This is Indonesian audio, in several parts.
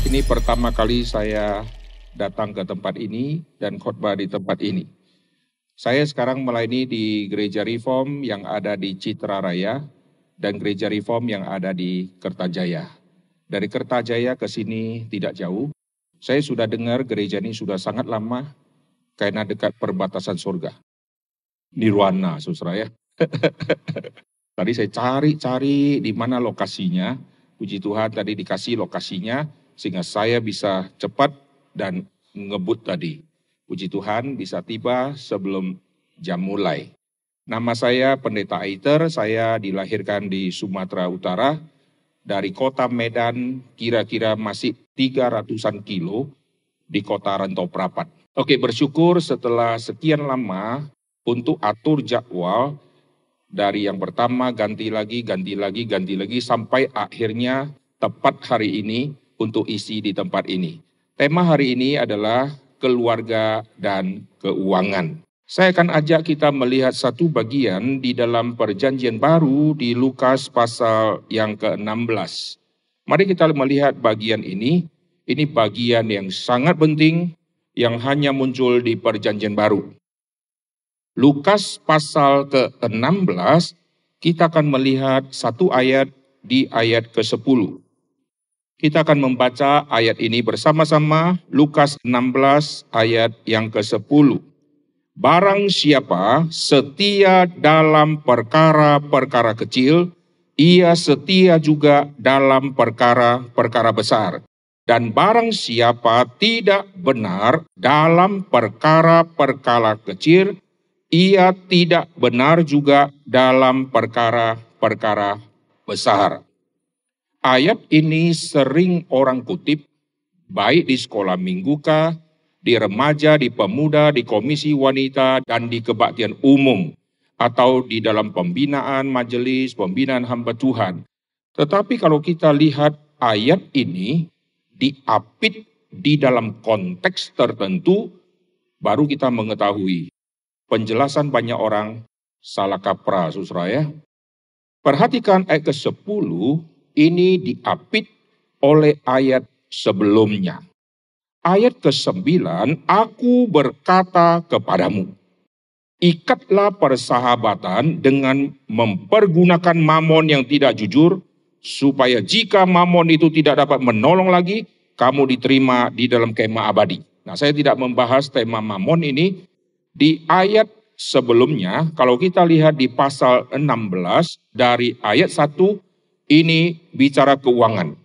Ini pertama kali saya datang ke tempat ini dan khotbah di tempat ini. Saya sekarang melayani di Gereja Reform yang ada di Citra Raya dan Gereja Reform yang ada di Kertajaya. Dari Kertajaya ke sini tidak jauh. Saya sudah dengar gereja ini sudah sangat lama karena dekat perbatasan surga. Nirwana, saudara ya. tadi saya cari-cari di mana lokasinya. Puji Tuhan tadi dikasih lokasinya sehingga saya bisa cepat dan ngebut tadi. Puji Tuhan bisa tiba sebelum jam mulai. Nama saya Pendeta Aiter, saya dilahirkan di Sumatera Utara. Dari kota Medan kira-kira masih 300-an kilo di kota Rantau Prapat. Oke, bersyukur setelah sekian lama untuk atur jadwal dari yang pertama ganti lagi, ganti lagi, ganti lagi sampai akhirnya tepat hari ini untuk isi di tempat ini. Tema hari ini adalah keluarga dan keuangan. Saya akan ajak kita melihat satu bagian di dalam perjanjian baru di Lukas pasal yang ke-16. Mari kita melihat bagian ini. Ini bagian yang sangat penting yang hanya muncul di perjanjian baru. Lukas pasal ke-16, kita akan melihat satu ayat di ayat ke-10. Kita akan membaca ayat ini bersama-sama, Lukas 16 ayat yang ke-10. Barang siapa setia dalam perkara-perkara kecil, ia setia juga dalam perkara-perkara besar. Dan barang siapa tidak benar dalam perkara-perkara kecil, ia tidak benar juga dalam perkara-perkara besar. Ayat ini sering orang kutip, baik di sekolah minggu kah, di remaja, di pemuda, di komisi wanita, dan di kebaktian umum, atau di dalam pembinaan majelis, pembinaan hamba Tuhan. Tetapi kalau kita lihat ayat ini diapit di dalam konteks tertentu, baru kita mengetahui penjelasan banyak orang salah kaprah, susra ya. Perhatikan ayat ke-10, ini diapit oleh ayat sebelumnya. Ayat ke-9, aku berkata kepadamu, ikatlah persahabatan dengan mempergunakan mamon yang tidak jujur, supaya jika mamon itu tidak dapat menolong lagi, kamu diterima di dalam kemah abadi. Nah, saya tidak membahas tema mamon ini di ayat sebelumnya. Kalau kita lihat di pasal 16 dari ayat 1 ini bicara keuangan.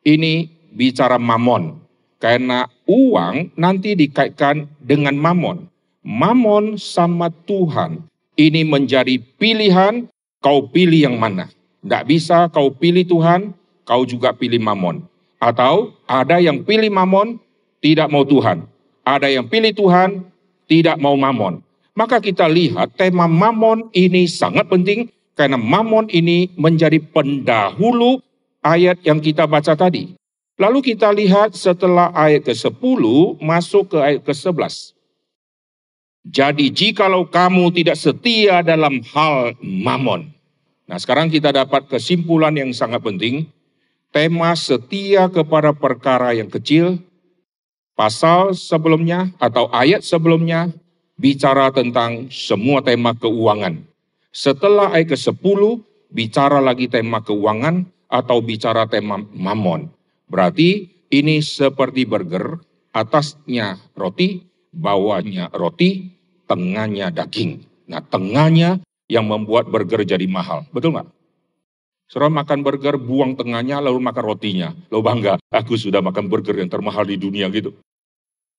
Ini bicara mamon. Karena uang nanti dikaitkan dengan mamon. Mamon sama Tuhan. Ini menjadi pilihan, kau pilih yang mana. Tidak bisa kau pilih Tuhan, kau juga pilih mamon. Atau ada yang pilih mamon, tidak mau Tuhan. Ada yang pilih Tuhan, tidak mau mamon. Maka kita lihat tema mamon ini sangat penting karena mamon ini menjadi pendahulu ayat yang kita baca tadi. Lalu kita lihat setelah ayat ke-10 masuk ke ayat ke-11. Jadi jikalau kamu tidak setia dalam hal mamon. Nah sekarang kita dapat kesimpulan yang sangat penting. Tema setia kepada perkara yang kecil. Pasal sebelumnya atau ayat sebelumnya bicara tentang semua tema keuangan. Setelah ayat ke-10, bicara lagi tema keuangan atau bicara tema mamon. Berarti ini seperti burger, atasnya roti, bawahnya roti, tengahnya daging. Nah tengahnya yang membuat burger jadi mahal. Betul nggak? Saudara makan burger, buang tengahnya, lalu makan rotinya. Lo bangga, aku sudah makan burger yang termahal di dunia gitu.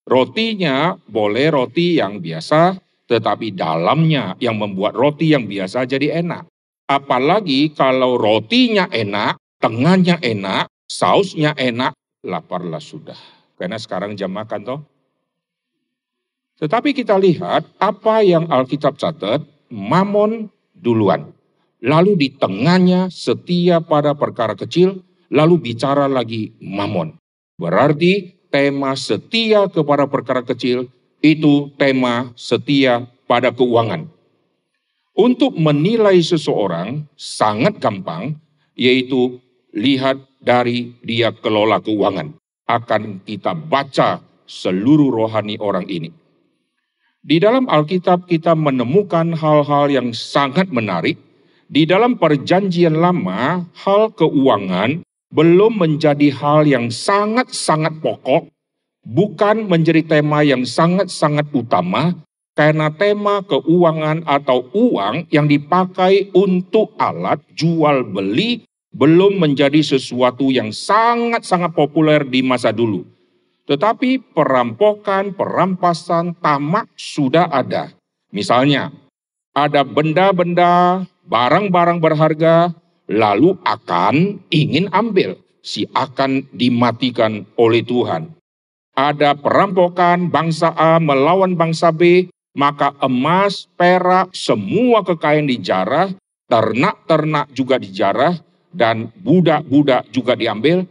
Rotinya boleh roti yang biasa, tetapi dalamnya yang membuat roti yang biasa jadi enak. Apalagi kalau rotinya enak, tengahnya enak, sausnya enak, laparlah sudah. Karena sekarang jam makan toh. Tetapi kita lihat apa yang Alkitab catat, mamon duluan. Lalu di tengahnya setia pada perkara kecil, lalu bicara lagi mamon. Berarti tema setia kepada perkara kecil itu tema setia pada keuangan. Untuk menilai seseorang sangat gampang, yaitu lihat dari dia kelola keuangan. akan kita baca seluruh rohani orang ini. Di dalam Alkitab kita menemukan hal-hal yang sangat menarik. Di dalam perjanjian lama, hal keuangan belum menjadi hal yang sangat-sangat pokok, bukan menjadi tema yang sangat-sangat utama, karena tema keuangan atau uang yang dipakai untuk alat jual beli belum menjadi sesuatu yang sangat-sangat populer di masa dulu. Tetapi perampokan, perampasan, tamak sudah ada. Misalnya, ada benda-benda, barang-barang berharga, lalu akan ingin ambil. Si akan dimatikan oleh Tuhan. Ada perampokan bangsa A melawan bangsa B, maka emas, perak, semua kekayaan dijarah, ternak-ternak juga dijarah, dan budak-budak juga diambil,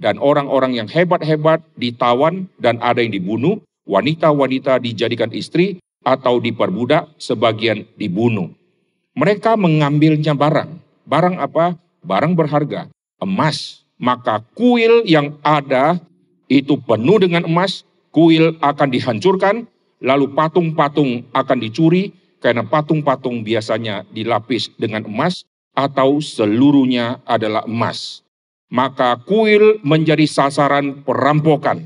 dan orang-orang yang hebat-hebat ditawan dan ada yang dibunuh, wanita-wanita dijadikan istri atau diperbudak, sebagian dibunuh. Mereka mengambilnya barang. Barang apa? Barang berharga, emas. Maka kuil yang ada itu penuh dengan emas, kuil akan dihancurkan, lalu patung-patung akan dicuri, karena patung-patung biasanya dilapis dengan emas, atau seluruhnya adalah emas maka kuil menjadi sasaran perampokan.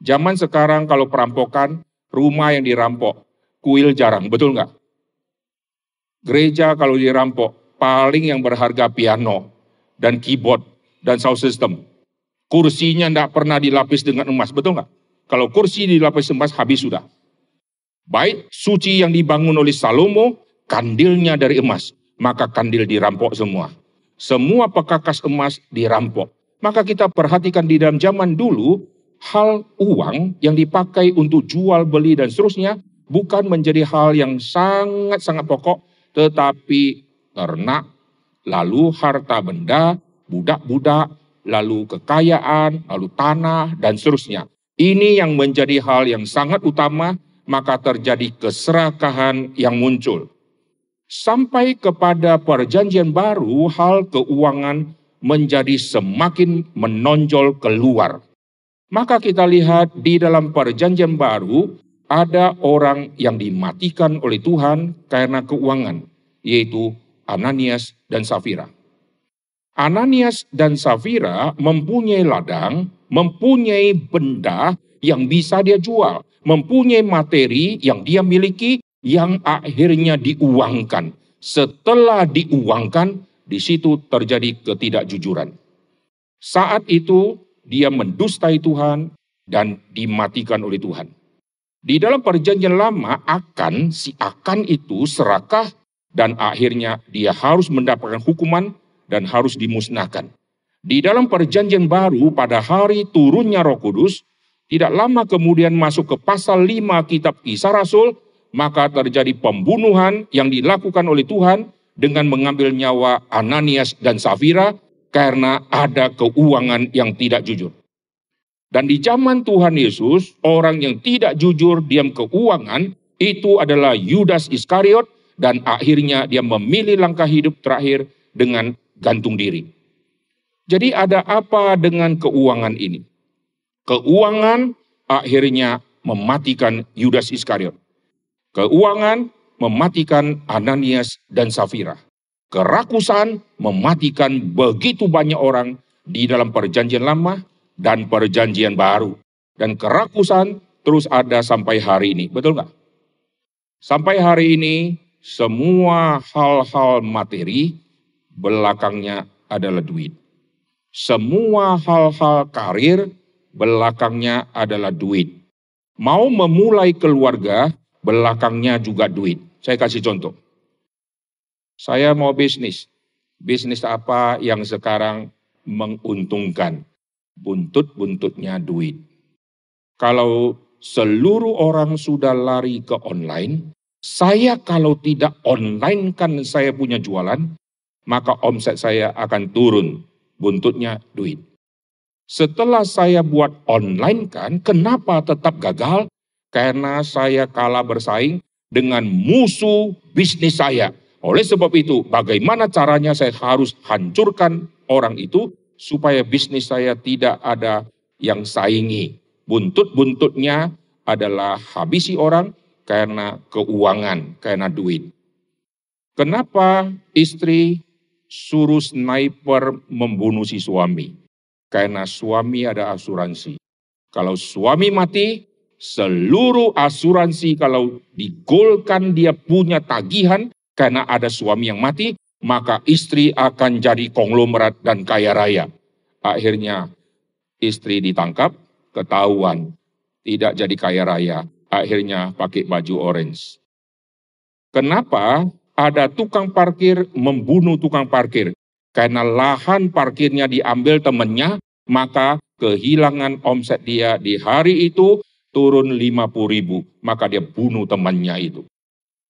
Zaman sekarang kalau perampokan, rumah yang dirampok, kuil jarang, betul nggak? Gereja kalau dirampok, paling yang berharga piano dan keyboard dan sound system. Kursinya tidak pernah dilapis dengan emas, betul nggak? Kalau kursi dilapis emas, habis sudah. Baik suci yang dibangun oleh Salomo, kandilnya dari emas, maka kandil dirampok semua semua pekakas emas dirampok. Maka kita perhatikan di dalam zaman dulu, hal uang yang dipakai untuk jual beli dan seterusnya bukan menjadi hal yang sangat-sangat pokok, tetapi ternak, lalu harta benda, budak-budak, lalu kekayaan, lalu tanah, dan seterusnya. Ini yang menjadi hal yang sangat utama, maka terjadi keserakahan yang muncul sampai kepada perjanjian baru hal keuangan menjadi semakin menonjol keluar. Maka kita lihat di dalam perjanjian baru ada orang yang dimatikan oleh Tuhan karena keuangan, yaitu Ananias dan Safira. Ananias dan Safira mempunyai ladang, mempunyai benda yang bisa dia jual, mempunyai materi yang dia miliki yang akhirnya diuangkan. Setelah diuangkan, di situ terjadi ketidakjujuran. Saat itu dia mendustai Tuhan dan dimatikan oleh Tuhan. Di dalam perjanjian lama akan si akan itu serakah dan akhirnya dia harus mendapatkan hukuman dan harus dimusnahkan. Di dalam perjanjian baru pada hari turunnya Roh Kudus, tidak lama kemudian masuk ke pasal 5 kitab Kisah Rasul, maka terjadi pembunuhan yang dilakukan oleh Tuhan dengan mengambil nyawa Ananias dan Safira karena ada keuangan yang tidak jujur. Dan di zaman Tuhan Yesus, orang yang tidak jujur diam keuangan itu adalah Yudas Iskariot dan akhirnya dia memilih langkah hidup terakhir dengan gantung diri. Jadi ada apa dengan keuangan ini? Keuangan akhirnya mematikan Yudas Iskariot. Keuangan mematikan Ananias dan Safira. Kerakusan mematikan begitu banyak orang di dalam perjanjian lama dan perjanjian baru. Dan kerakusan terus ada sampai hari ini. Betul nggak? Sampai hari ini semua hal-hal materi belakangnya adalah duit. Semua hal-hal karir belakangnya adalah duit. Mau memulai keluarga belakangnya juga duit. Saya kasih contoh. Saya mau bisnis. Bisnis apa yang sekarang menguntungkan? Buntut-buntutnya duit. Kalau seluruh orang sudah lari ke online, saya kalau tidak online kan saya punya jualan, maka omset saya akan turun. Buntutnya duit. Setelah saya buat online kan, kenapa tetap gagal? karena saya kalah bersaing dengan musuh bisnis saya. Oleh sebab itu, bagaimana caranya saya harus hancurkan orang itu supaya bisnis saya tidak ada yang saingi. Buntut-buntutnya adalah habisi orang karena keuangan, karena duit. Kenapa istri suruh sniper membunuh si suami? Karena suami ada asuransi. Kalau suami mati, seluruh asuransi kalau digolkan dia punya tagihan karena ada suami yang mati, maka istri akan jadi konglomerat dan kaya raya. Akhirnya istri ditangkap, ketahuan, tidak jadi kaya raya. Akhirnya pakai baju orange. Kenapa ada tukang parkir membunuh tukang parkir? Karena lahan parkirnya diambil temannya, maka kehilangan omset dia di hari itu turun 50 ribu. Maka dia bunuh temannya itu.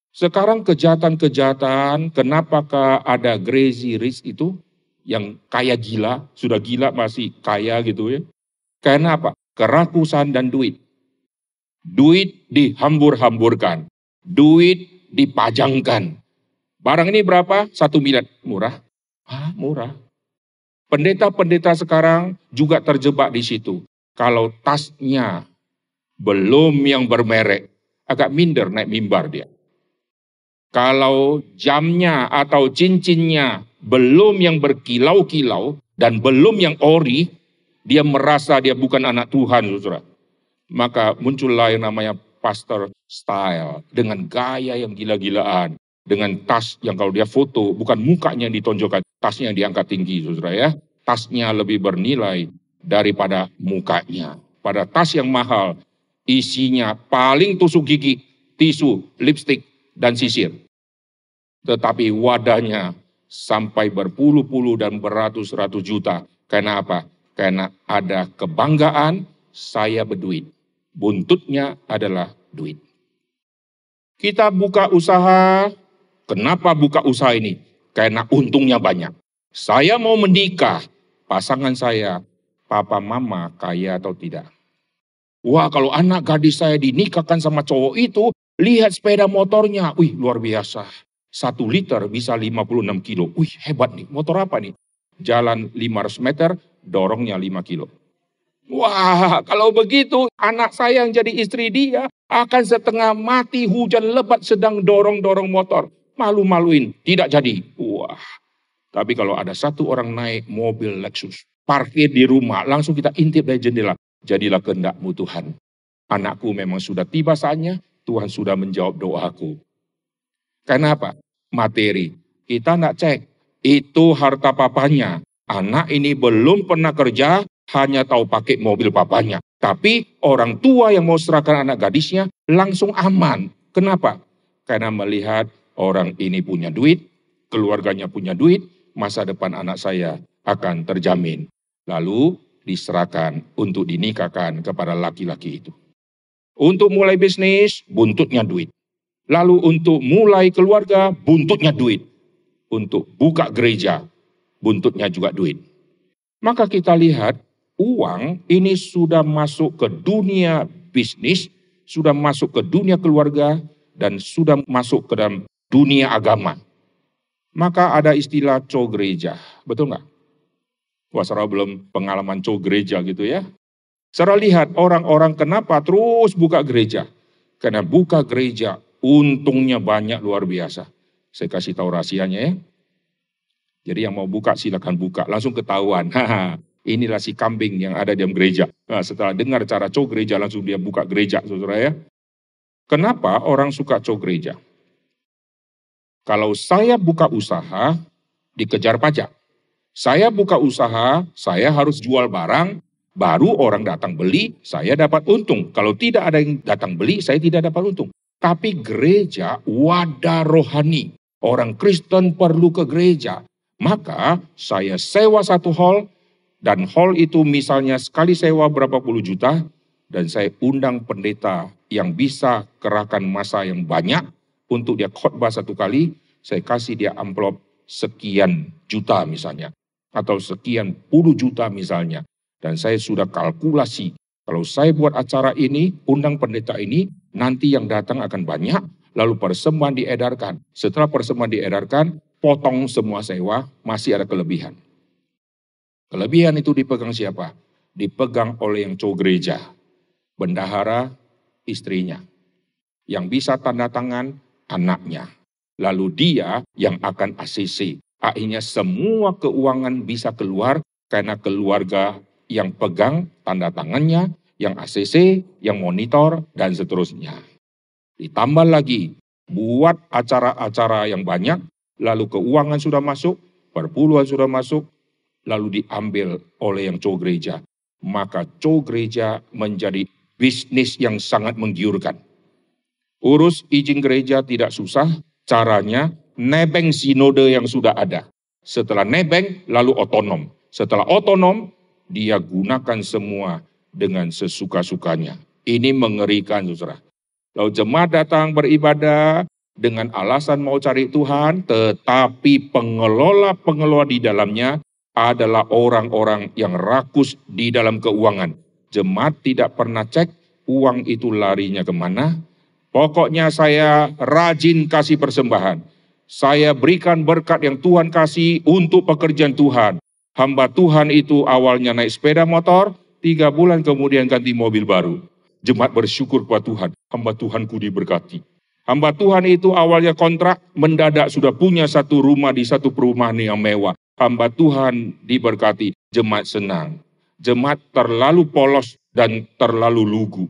Sekarang kejahatan-kejahatan, kenapakah ada crazy rich itu? Yang kaya gila, sudah gila masih kaya gitu ya. Karena apa? Kerakusan dan duit. Duit dihambur-hamburkan. Duit dipajangkan. Barang ini berapa? Satu miliar. Murah? Ah, murah. Pendeta-pendeta sekarang juga terjebak di situ. Kalau tasnya belum yang bermerek, agak minder naik mimbar dia. Kalau jamnya atau cincinnya belum yang berkilau-kilau dan belum yang ori, dia merasa dia bukan anak Tuhan, saudara. Maka muncullah yang namanya pastor style dengan gaya yang gila-gilaan, dengan tas yang kalau dia foto bukan mukanya yang ditonjolkan, tasnya yang diangkat tinggi, saudara ya. Tasnya lebih bernilai daripada mukanya. Pada tas yang mahal, isinya paling tusuk gigi, tisu, lipstick, dan sisir. Tetapi wadahnya sampai berpuluh-puluh dan beratus-ratus juta. Karena apa? Karena ada kebanggaan saya berduit. Buntutnya adalah duit. Kita buka usaha Kenapa buka usaha ini? Karena untungnya banyak. Saya mau menikah, pasangan saya, papa mama kaya atau tidak. Wah kalau anak gadis saya dinikahkan sama cowok itu, lihat sepeda motornya. Wih luar biasa. Satu liter bisa 56 kilo. Wih hebat nih, motor apa nih? Jalan 500 meter, dorongnya 5 kilo. Wah, kalau begitu anak saya yang jadi istri dia akan setengah mati hujan lebat sedang dorong-dorong motor malu-maluin, tidak jadi. Wah, tapi kalau ada satu orang naik mobil Lexus, parkir di rumah, langsung kita intip dari jendela. Jadilah kehendakmu Tuhan. Anakku memang sudah tiba saatnya, Tuhan sudah menjawab doaku. Kenapa? Materi. Kita nak cek, itu harta papanya. Anak ini belum pernah kerja, hanya tahu pakai mobil papanya. Tapi orang tua yang mau serahkan anak gadisnya langsung aman. Kenapa? Karena melihat orang ini punya duit, keluarganya punya duit, masa depan anak saya akan terjamin. Lalu diserahkan untuk dinikahkan kepada laki-laki itu. Untuk mulai bisnis, buntutnya duit. Lalu untuk mulai keluarga, buntutnya duit. Untuk buka gereja, buntutnya juga duit. Maka kita lihat uang ini sudah masuk ke dunia bisnis, sudah masuk ke dunia keluarga, dan sudah masuk ke dalam dunia agama. Maka ada istilah co gereja, betul nggak? Wah, belum pengalaman co gereja gitu ya. Sarah lihat orang-orang kenapa terus buka gereja. Karena buka gereja untungnya banyak luar biasa. Saya kasih tahu rahasianya ya. Jadi yang mau buka silakan buka, langsung ketahuan. Inilah si kambing yang ada di dalam gereja. Nah, setelah dengar cara co gereja langsung dia buka gereja, saudara ya. Kenapa orang suka co gereja? Kalau saya buka usaha, dikejar pajak. Saya buka usaha, saya harus jual barang, baru orang datang beli, saya dapat untung. Kalau tidak ada yang datang beli, saya tidak dapat untung. Tapi gereja wadah rohani. Orang Kristen perlu ke gereja. Maka saya sewa satu hall, dan hall itu misalnya sekali sewa berapa puluh juta, dan saya undang pendeta yang bisa kerahkan masa yang banyak, untuk dia khotbah satu kali, saya kasih dia amplop sekian juta misalnya. Atau sekian puluh juta misalnya. Dan saya sudah kalkulasi, kalau saya buat acara ini, undang pendeta ini, nanti yang datang akan banyak, lalu persembahan diedarkan. Setelah persembahan diedarkan, potong semua sewa, masih ada kelebihan. Kelebihan itu dipegang siapa? dipegang oleh yang cowok gereja, bendahara istrinya. Yang bisa tanda tangan anaknya. Lalu dia yang akan ACC. Akhirnya semua keuangan bisa keluar karena keluarga yang pegang tanda tangannya, yang ACC, yang monitor, dan seterusnya. Ditambah lagi, buat acara-acara yang banyak, lalu keuangan sudah masuk, perpuluhan sudah masuk, lalu diambil oleh yang cowok gereja. Maka cowok gereja menjadi bisnis yang sangat menggiurkan. Urus izin gereja tidak susah, caranya nebeng sinode yang sudah ada. Setelah nebeng, lalu otonom. Setelah otonom, dia gunakan semua dengan sesuka-sukanya. Ini mengerikan, saudara. Lalu jemaat datang beribadah dengan alasan mau cari Tuhan, tetapi pengelola-pengelola di dalamnya adalah orang-orang yang rakus di dalam keuangan. Jemaat tidak pernah cek uang itu larinya ke mana. Pokoknya saya rajin kasih persembahan. Saya berikan berkat yang Tuhan kasih untuk pekerjaan Tuhan. Hamba Tuhan itu awalnya naik sepeda motor, tiga bulan kemudian ganti mobil baru. Jemaat bersyukur kepada Tuhan, hamba Tuhanku diberkati. Hamba Tuhan itu awalnya kontrak, mendadak sudah punya satu rumah di satu perumahan yang mewah. Hamba Tuhan diberkati, jemaat senang. Jemaat terlalu polos dan terlalu lugu.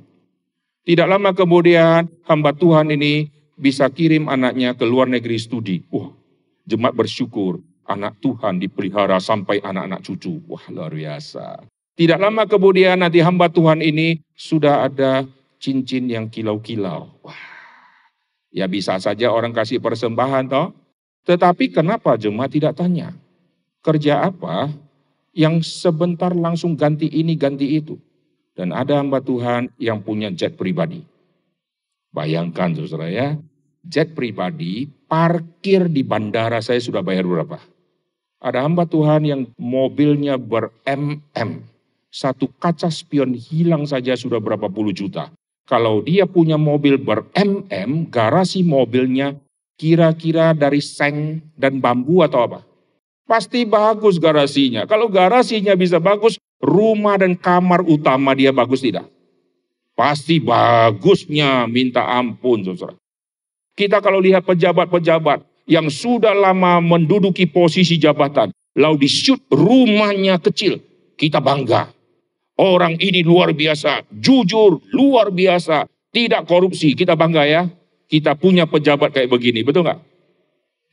Tidak lama kemudian hamba Tuhan ini bisa kirim anaknya ke luar negeri studi. Wah, jemaat bersyukur anak Tuhan dipelihara sampai anak-anak cucu. Wah, luar biasa. Tidak lama kemudian nanti hamba Tuhan ini sudah ada cincin yang kilau-kilau. Wah, Ya bisa saja orang kasih persembahan toh. Tetapi kenapa jemaat tidak tanya? Kerja apa yang sebentar langsung ganti ini, ganti itu. Dan ada hamba Tuhan yang punya jet pribadi. Bayangkan saudara ya, jet pribadi parkir di bandara saya sudah bayar berapa? Ada hamba Tuhan yang mobilnya ber-MM. Satu kaca spion hilang saja sudah berapa puluh juta. Kalau dia punya mobil ber-MM, garasi mobilnya kira-kira dari seng dan bambu atau apa? Pasti bagus garasinya. Kalau garasinya bisa bagus, rumah dan kamar utama dia bagus tidak? Pasti bagusnya minta ampun, saudara. Kita kalau lihat pejabat-pejabat yang sudah lama menduduki posisi jabatan, lalu di shoot rumahnya kecil, kita bangga. Orang ini luar biasa, jujur, luar biasa, tidak korupsi. Kita bangga ya, kita punya pejabat kayak begini, betul nggak?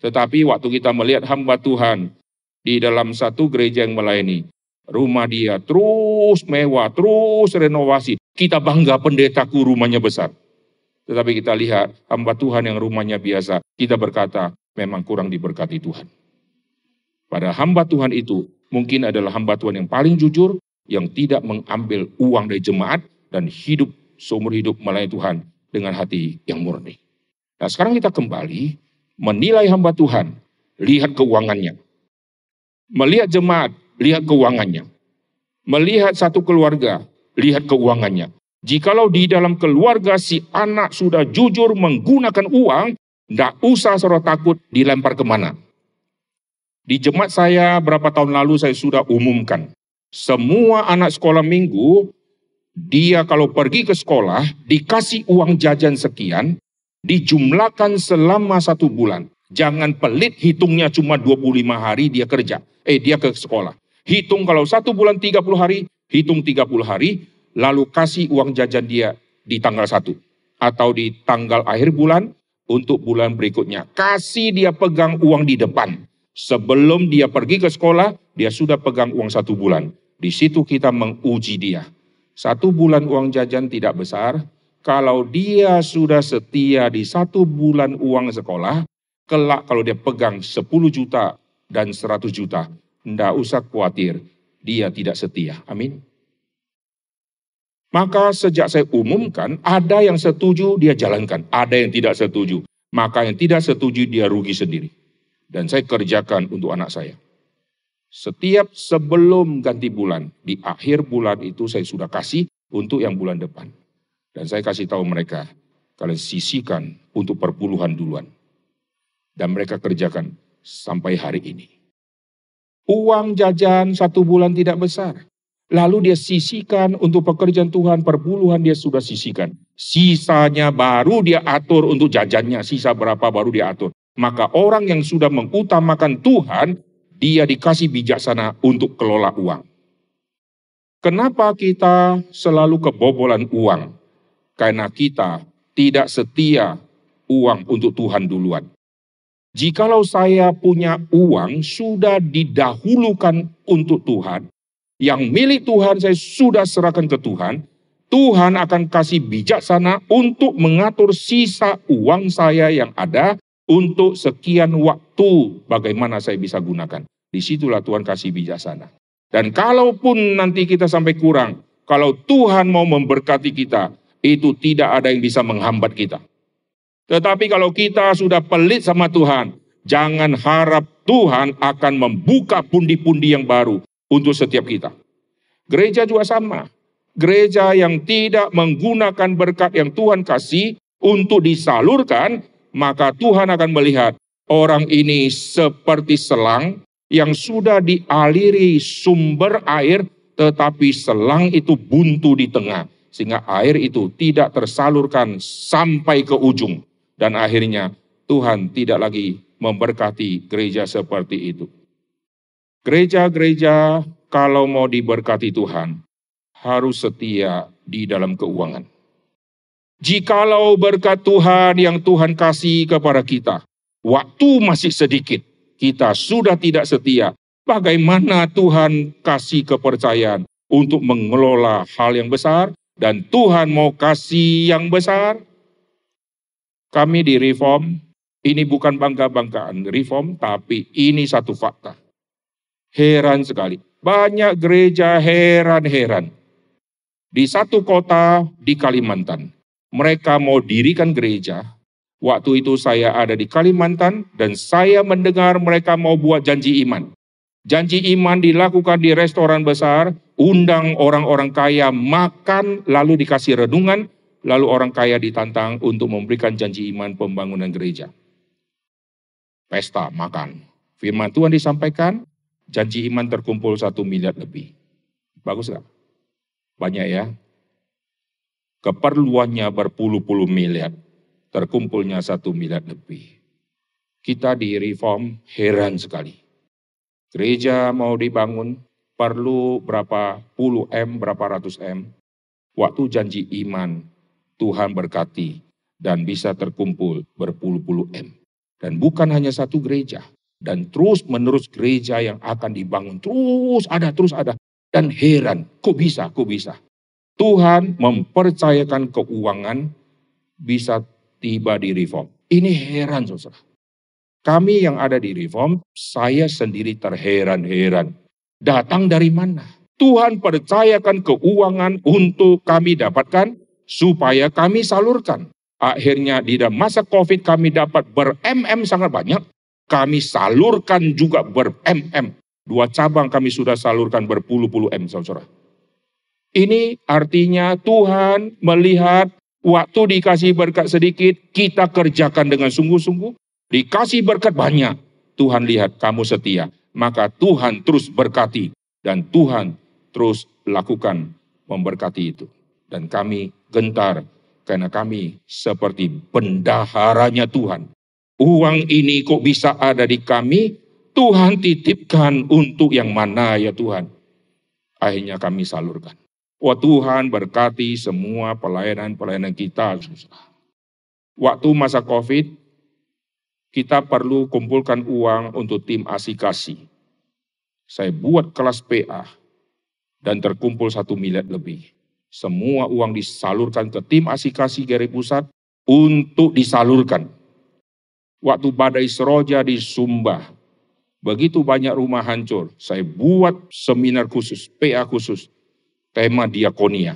Tetapi waktu kita melihat hamba Tuhan di dalam satu gereja yang melayani, rumah dia terus mewah, terus renovasi. Kita bangga pendetaku rumahnya besar. Tetapi kita lihat hamba Tuhan yang rumahnya biasa, kita berkata memang kurang diberkati Tuhan. Pada hamba Tuhan itu mungkin adalah hamba Tuhan yang paling jujur, yang tidak mengambil uang dari jemaat dan hidup seumur hidup melayani Tuhan dengan hati yang murni. Nah sekarang kita kembali menilai hamba Tuhan, lihat keuangannya. Melihat jemaat, lihat keuangannya. Melihat satu keluarga, lihat keuangannya. Jikalau di dalam keluarga si anak sudah jujur menggunakan uang, tidak usah saudara takut dilempar ke mana. Di jemaat saya berapa tahun lalu saya sudah umumkan. Semua anak sekolah minggu, dia kalau pergi ke sekolah, dikasih uang jajan sekian, dijumlahkan selama satu bulan. Jangan pelit hitungnya cuma 25 hari dia kerja. Eh dia ke sekolah. Hitung kalau satu bulan 30 hari, hitung 30 hari, lalu kasih uang jajan dia di tanggal satu Atau di tanggal akhir bulan untuk bulan berikutnya. Kasih dia pegang uang di depan. Sebelum dia pergi ke sekolah, dia sudah pegang uang satu bulan. Di situ kita menguji dia. Satu bulan uang jajan tidak besar. Kalau dia sudah setia di satu bulan uang sekolah, kelak kalau dia pegang 10 juta dan 100 juta, tidak usah khawatir, dia tidak setia. Amin. Maka sejak saya umumkan, ada yang setuju dia jalankan, ada yang tidak setuju. Maka yang tidak setuju dia rugi sendiri. Dan saya kerjakan untuk anak saya. Setiap sebelum ganti bulan, di akhir bulan itu saya sudah kasih untuk yang bulan depan. Dan saya kasih tahu mereka, kalian sisihkan untuk perpuluhan duluan. Dan mereka kerjakan sampai hari ini. Uang jajan satu bulan tidak besar. Lalu dia sisihkan untuk pekerjaan Tuhan, perpuluhan dia sudah sisihkan. Sisanya baru dia atur untuk jajannya, sisa berapa baru dia atur. Maka orang yang sudah mengutamakan Tuhan, dia dikasih bijaksana untuk kelola uang. Kenapa kita selalu kebobolan uang? Karena kita tidak setia uang untuk Tuhan duluan. Jikalau saya punya uang sudah didahulukan untuk Tuhan, yang milik Tuhan saya sudah serahkan ke Tuhan, Tuhan akan kasih bijaksana untuk mengatur sisa uang saya yang ada untuk sekian waktu bagaimana saya bisa gunakan. Di situlah Tuhan kasih bijaksana. Dan kalaupun nanti kita sampai kurang, kalau Tuhan mau memberkati kita, itu tidak ada yang bisa menghambat kita. Tetapi kalau kita sudah pelit sama Tuhan, jangan harap Tuhan akan membuka pundi-pundi yang baru untuk setiap kita. Gereja juga sama. Gereja yang tidak menggunakan berkat yang Tuhan kasih untuk disalurkan, maka Tuhan akan melihat orang ini seperti selang yang sudah dialiri sumber air, tetapi selang itu buntu di tengah, sehingga air itu tidak tersalurkan sampai ke ujung. Dan akhirnya Tuhan tidak lagi memberkati gereja seperti itu. Gereja-gereja kalau mau diberkati Tuhan harus setia di dalam keuangan. Jikalau berkat Tuhan yang Tuhan kasih kepada kita, waktu masih sedikit, kita sudah tidak setia. Bagaimana Tuhan kasih kepercayaan untuk mengelola hal yang besar dan Tuhan mau kasih yang besar? Kami di Reform, ini bukan bangga-banggaan Reform, tapi ini satu fakta. Heran sekali. Banyak gereja heran-heran. Di satu kota di Kalimantan, mereka mau dirikan gereja. Waktu itu saya ada di Kalimantan dan saya mendengar mereka mau buat janji iman. Janji iman dilakukan di restoran besar, undang orang-orang kaya makan, lalu dikasih renungan, Lalu orang kaya ditantang untuk memberikan janji iman pembangunan gereja. Pesta, makan. Firman Tuhan disampaikan, janji iman terkumpul satu miliar lebih. Bagus gak? Banyak ya. Keperluannya berpuluh-puluh miliar. Terkumpulnya satu miliar lebih. Kita di reform heran sekali. Gereja mau dibangun, perlu berapa puluh M, berapa ratus M. Waktu janji iman Tuhan berkati dan bisa terkumpul berpuluh-puluh M. Dan bukan hanya satu gereja. Dan terus menerus gereja yang akan dibangun. Terus ada, terus ada. Dan heran, kok bisa, kok bisa. Tuhan mempercayakan keuangan bisa tiba di reform. Ini heran saudara. Kami yang ada di reform, saya sendiri terheran-heran. Datang dari mana? Tuhan percayakan keuangan untuk kami dapatkan supaya kami salurkan. Akhirnya di dalam masa COVID kami dapat ber-MM sangat banyak. Kami salurkan juga ber-MM. Dua cabang kami sudah salurkan berpuluh-puluh M, saudara. Ini artinya Tuhan melihat waktu dikasih berkat sedikit, kita kerjakan dengan sungguh-sungguh. Dikasih berkat banyak, Tuhan lihat kamu setia. Maka Tuhan terus berkati dan Tuhan terus lakukan memberkati itu. Dan kami gentar karena kami seperti bendaharanya Tuhan. Uang ini kok bisa ada di kami? Tuhan titipkan untuk yang mana ya Tuhan? Akhirnya kami salurkan. Wah Tuhan berkati semua pelayanan-pelayanan kita. Waktu masa COVID, kita perlu kumpulkan uang untuk tim asikasi. Saya buat kelas PA dan terkumpul satu miliar lebih. Semua uang disalurkan ke tim asikasi Gere Pusat untuk disalurkan. Waktu badai seroja di Sumba, begitu banyak rumah hancur. Saya buat seminar khusus, PA khusus, tema diakonia.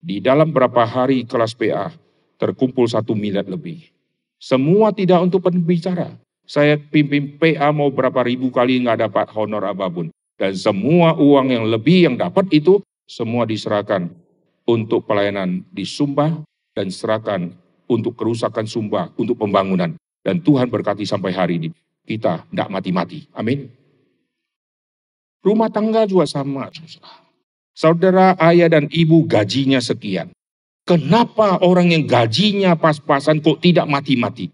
Di dalam berapa hari kelas PA, terkumpul satu miliar lebih. Semua tidak untuk pembicara. Saya pimpin PA mau berapa ribu kali nggak dapat honor apa pun. Dan semua uang yang lebih yang dapat itu semua diserahkan untuk pelayanan di Sumba dan serahkan untuk kerusakan Sumba, untuk pembangunan. Dan Tuhan berkati sampai hari ini. Kita tidak mati-mati. Amin. Rumah tangga juga sama. Saudara, ayah dan ibu gajinya sekian. Kenapa orang yang gajinya pas-pasan kok tidak mati-mati?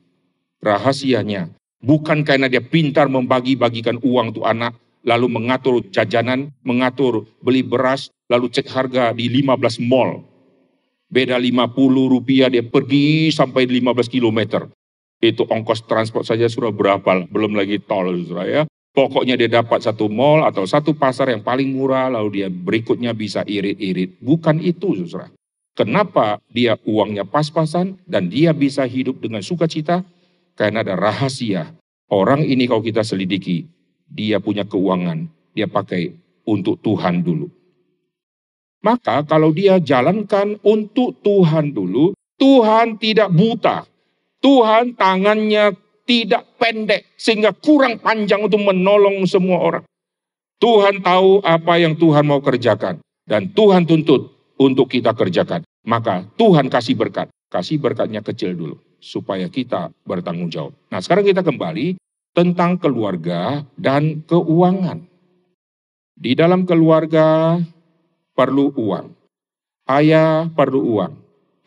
Rahasianya bukan karena dia pintar membagi-bagikan uang untuk anak, lalu mengatur jajanan, mengatur beli beras, lalu cek harga di 15 mall. Beda 50 rupiah dia pergi sampai 15 kilometer. Itu ongkos transport saja sudah berapa, belum lagi tol, ya. Pokoknya dia dapat satu mall atau satu pasar yang paling murah, lalu dia berikutnya bisa irit-irit. Bukan itu, saudara. Kenapa dia uangnya pas-pasan dan dia bisa hidup dengan sukacita? Karena ada rahasia. Orang ini kalau kita selidiki, dia punya keuangan, dia pakai untuk Tuhan dulu. Maka kalau dia jalankan untuk Tuhan dulu, Tuhan tidak buta. Tuhan tangannya tidak pendek sehingga kurang panjang untuk menolong semua orang. Tuhan tahu apa yang Tuhan mau kerjakan dan Tuhan tuntut untuk kita kerjakan. Maka Tuhan kasih berkat, kasih berkatnya kecil dulu supaya kita bertanggung jawab. Nah, sekarang kita kembali tentang keluarga dan keuangan. Di dalam keluarga perlu uang. Ayah perlu uang.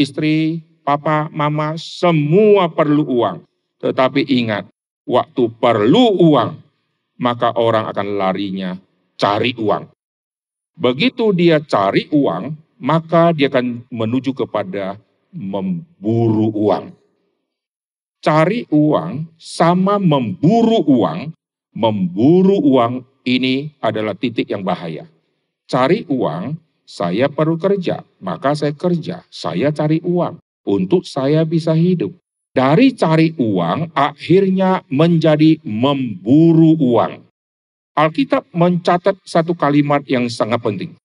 Istri, papa, mama semua perlu uang. Tetapi ingat, waktu perlu uang, maka orang akan larinya cari uang. Begitu dia cari uang, maka dia akan menuju kepada memburu uang. Cari uang sama memburu uang, memburu uang ini adalah titik yang bahaya. Cari uang, saya perlu kerja, maka saya kerja, saya cari uang untuk saya bisa hidup. Dari cari uang akhirnya menjadi memburu uang. Alkitab mencatat satu kalimat yang sangat penting.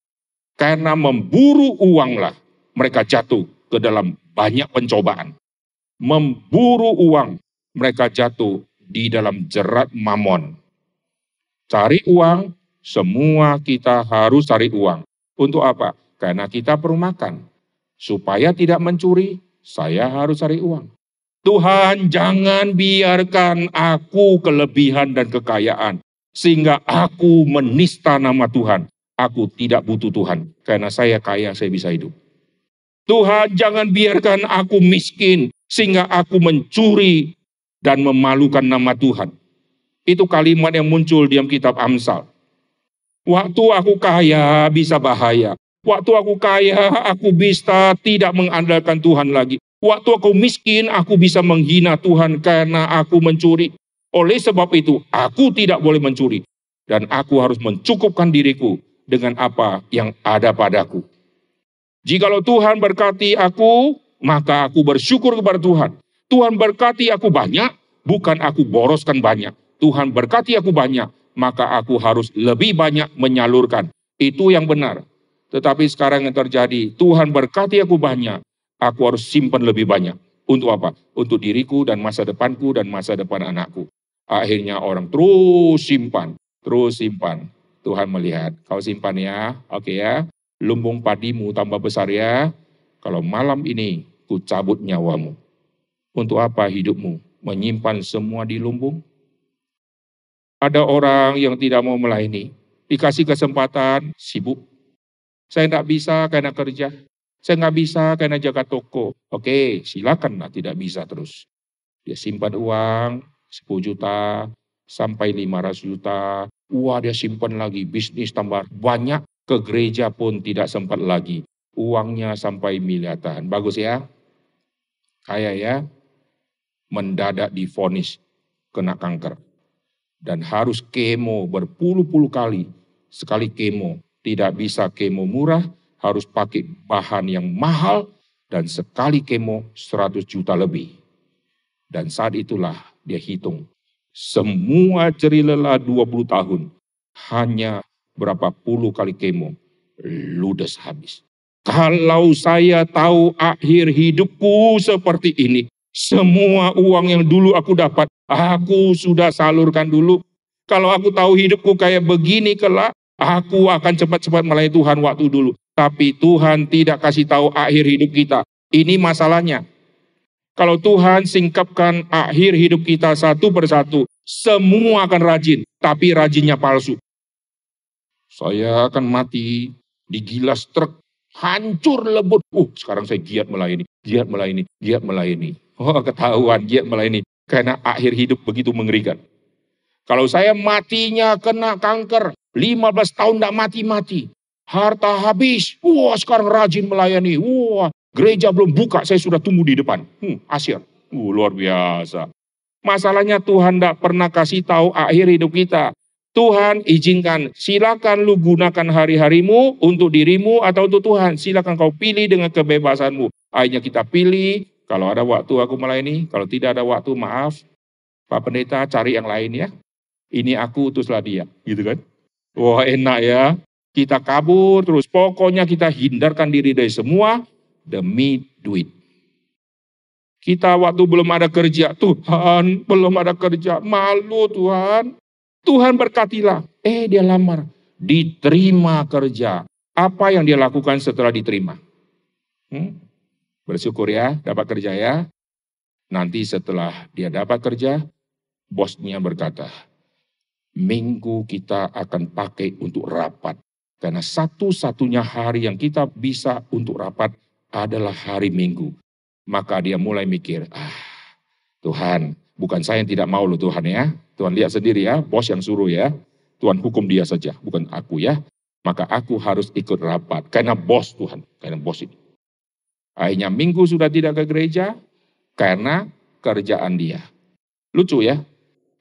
Karena memburu uanglah mereka jatuh ke dalam banyak pencobaan. Memburu uang mereka jatuh di dalam jerat mamon. Cari uang, semua kita harus cari uang. Untuk apa? Karena kita perlu makan. Supaya tidak mencuri, saya harus cari uang. Tuhan jangan biarkan aku kelebihan dan kekayaan. Sehingga aku menista nama Tuhan. Aku tidak butuh Tuhan. Karena saya kaya, saya bisa hidup. Tuhan jangan biarkan aku miskin. Sehingga aku mencuri dan memalukan nama Tuhan. Itu kalimat yang muncul di kitab Amsal. Waktu aku kaya bisa bahaya. Waktu aku kaya aku bisa tidak mengandalkan Tuhan lagi. Waktu aku miskin, aku bisa menghina Tuhan karena aku mencuri. Oleh sebab itu, aku tidak boleh mencuri. Dan aku harus mencukupkan diriku dengan apa yang ada padaku. Jikalau Tuhan berkati aku, maka aku bersyukur kepada Tuhan. Tuhan berkati aku banyak, bukan aku boroskan banyak. Tuhan berkati aku banyak, maka aku harus lebih banyak menyalurkan. Itu yang benar. Tetapi sekarang yang terjadi, Tuhan berkati aku banyak, aku harus simpan lebih banyak. Untuk apa? Untuk diriku dan masa depanku dan masa depan anakku. Akhirnya orang terus simpan, terus simpan. Tuhan melihat, kau simpan ya, oke ya. Lumbung padimu tambah besar ya. Kalau malam ini ku cabut nyawamu. Untuk apa hidupmu? Menyimpan semua di lumbung? Ada orang yang tidak mau melayani. Dikasih kesempatan, sibuk. Saya tidak bisa karena kerja. Saya nggak bisa karena jaga toko. Oke, silakan lah tidak bisa terus. Dia simpan uang 10 juta sampai 500 juta. Wah dia simpan lagi, bisnis tambah banyak. Ke gereja pun tidak sempat lagi. Uangnya sampai miliaran. Bagus ya? Kaya ya? Mendadak difonis kena kanker. Dan harus kemo berpuluh-puluh kali. Sekali kemo. Tidak bisa kemo murah, harus pakai bahan yang mahal dan sekali kemo 100 juta lebih. Dan saat itulah dia hitung. Semua jeri lelah 20 tahun hanya berapa puluh kali kemo ludes habis. Kalau saya tahu akhir hidupku seperti ini, semua uang yang dulu aku dapat, aku sudah salurkan dulu. Kalau aku tahu hidupku kayak begini kelak, aku akan cepat-cepat melayani Tuhan waktu dulu. Tapi Tuhan tidak kasih tahu akhir hidup kita. Ini masalahnya. Kalau Tuhan singkapkan akhir hidup kita satu persatu, semua akan rajin, tapi rajinnya palsu. Saya akan mati digilas truk, hancur lebur. Uh, sekarang saya giat melayani, giat melayani, giat melayani. Oh, ketahuan giat melayani. Karena akhir hidup begitu mengerikan. Kalau saya matinya kena kanker, 15 tahun tidak mati-mati. Harta habis, wah sekarang rajin melayani. Wah, gereja belum buka, saya sudah tunggu di depan. Hmm, asyik. Uh, luar biasa. Masalahnya Tuhan tidak pernah kasih tahu akhir hidup kita. Tuhan izinkan, silakan lu gunakan hari-harimu untuk dirimu atau untuk Tuhan. Silakan kau pilih dengan kebebasanmu. Akhirnya kita pilih, kalau ada waktu aku melayani, kalau tidak ada waktu maaf. Pak Pendeta cari yang lain ya. Ini aku utuslah dia, gitu kan. Wah enak ya. Kita kabur terus, pokoknya kita hindarkan diri dari semua demi duit. Kita waktu belum ada kerja, Tuhan belum ada kerja, malu Tuhan. Tuhan berkatilah. Eh dia lamar. Diterima kerja. Apa yang dia lakukan setelah diterima? Hmm? Bersyukur ya, dapat kerja ya. Nanti setelah dia dapat kerja, bosnya berkata, minggu kita akan pakai untuk rapat. Karena satu-satunya hari yang kita bisa untuk rapat adalah hari minggu. Maka dia mulai mikir, ah Tuhan, bukan saya yang tidak mau loh Tuhan ya. Tuhan lihat sendiri ya, bos yang suruh ya. Tuhan hukum dia saja, bukan aku ya. Maka aku harus ikut rapat. Karena bos Tuhan, karena bos ini. Akhirnya minggu sudah tidak ke gereja, karena kerjaan dia. Lucu ya,